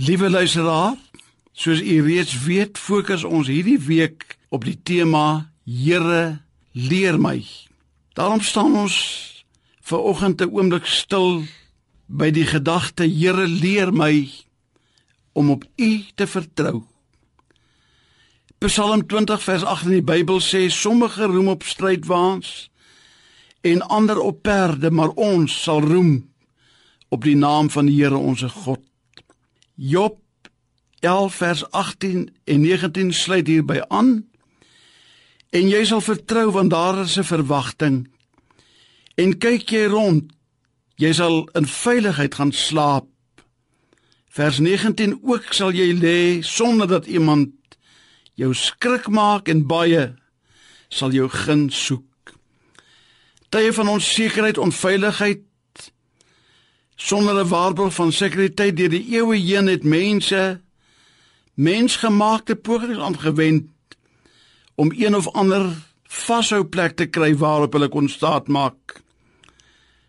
Liewe luisteraar, soos u reeds weet, fokus ons hierdie week op die tema Here leer my. Daarom staan ons ver oggend 'n oomblik stil by die gedagte Here leer my om op U te vertrou. Psalm 20 vers 8 in die Bybel sê sommige roem op strydwaans en ander op perde, maar ons sal roem op die naam van die Here ons God. Job 11 vers 18 en 19 sluit hierby aan. En jy sal vertrou want daar is 'n verwagting. En kyk jy rond, jy sal in veiligheid gaan slaap. Vers 19 ook sal jy lê sonder dat iemand jou skrik maak en baie sal jou gun soek. Tye van onsekerheid, onveiligheid sonder 'n waarborg van sekuriteit deur die eeue heen het mense mensgemaakte pogings aangewend om een of ander vashou plek te kry waarop hulle kon staat maak.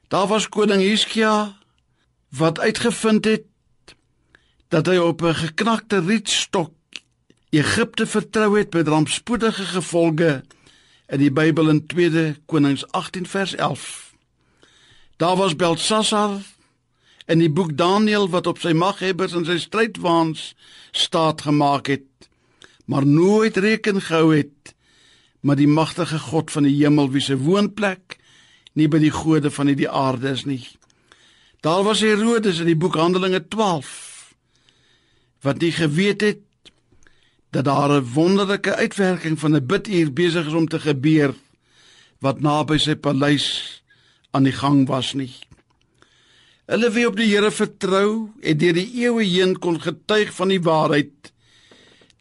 Daar was koning Hiskia wat uitgevind het dat hy op 'n geknakte rietstok Egipte vertrou het met rampspoedige gevolge in die Bybel in 2 Konings 18 vers 11. Daar was Beltsasar in die boek Daniël wat op sy maghebbers en sy strydwaans staat gemaak het, maar nooit reken gehou het met die magtige God van die hemel wie se woonplek nie by die gode van die aarde is nie. Daar was Herodes in die boek Handelinge 12 wat nie geweet het dat daar 'n wonderlike uitwerking van 'n biduur besig is om te gebeur wat naby sy paleis aan die gang was nie. Hulle wie op die Here vertrou en deur die eeue heen kon getuig van die waarheid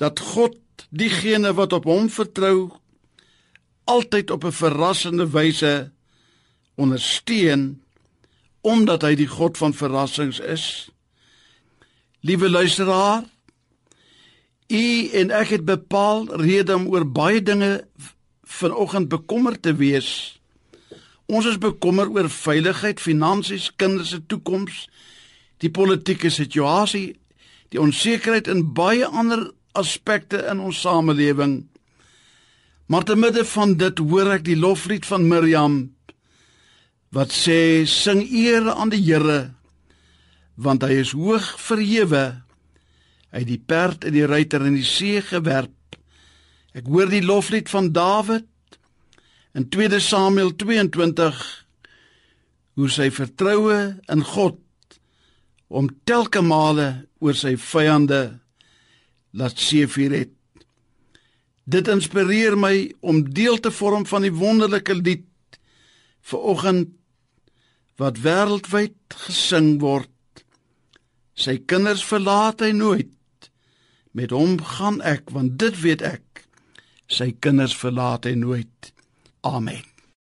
dat God diegene wat op hom vertrou altyd op 'n verrassende wyse ondersteun omdat hy die God van verrassings is. Liewe luisteraar, u en ek het bepaal rede om oor baie dinge vanoggend bekommerd te wees. Ons is bekommerd oor veiligheid, finansies, kinders se toekoms, die politieke situasie, die onsekerheid en baie ander aspekte in ons samelewing. Maar te midde van dit hoor ek die loflied van Miriam wat sê sing eer aan die Here want hy is hoog verhewe. Het die perd en die ruiter in die see gewerp. Ek hoor die loflied van Dawid in 2 Samuel 22 hoe sy vertroue in God om telke male oor sy vyande laat seëvier het. Dit inspireer my om deel te vorm van die wonderlike lied vir oggend wat wêreldwyd gesing word. Sy kinders verlaat hy nooit. Met hom gaan ek want dit weet ek. Sy kinders verlaat hy nooit. Amen.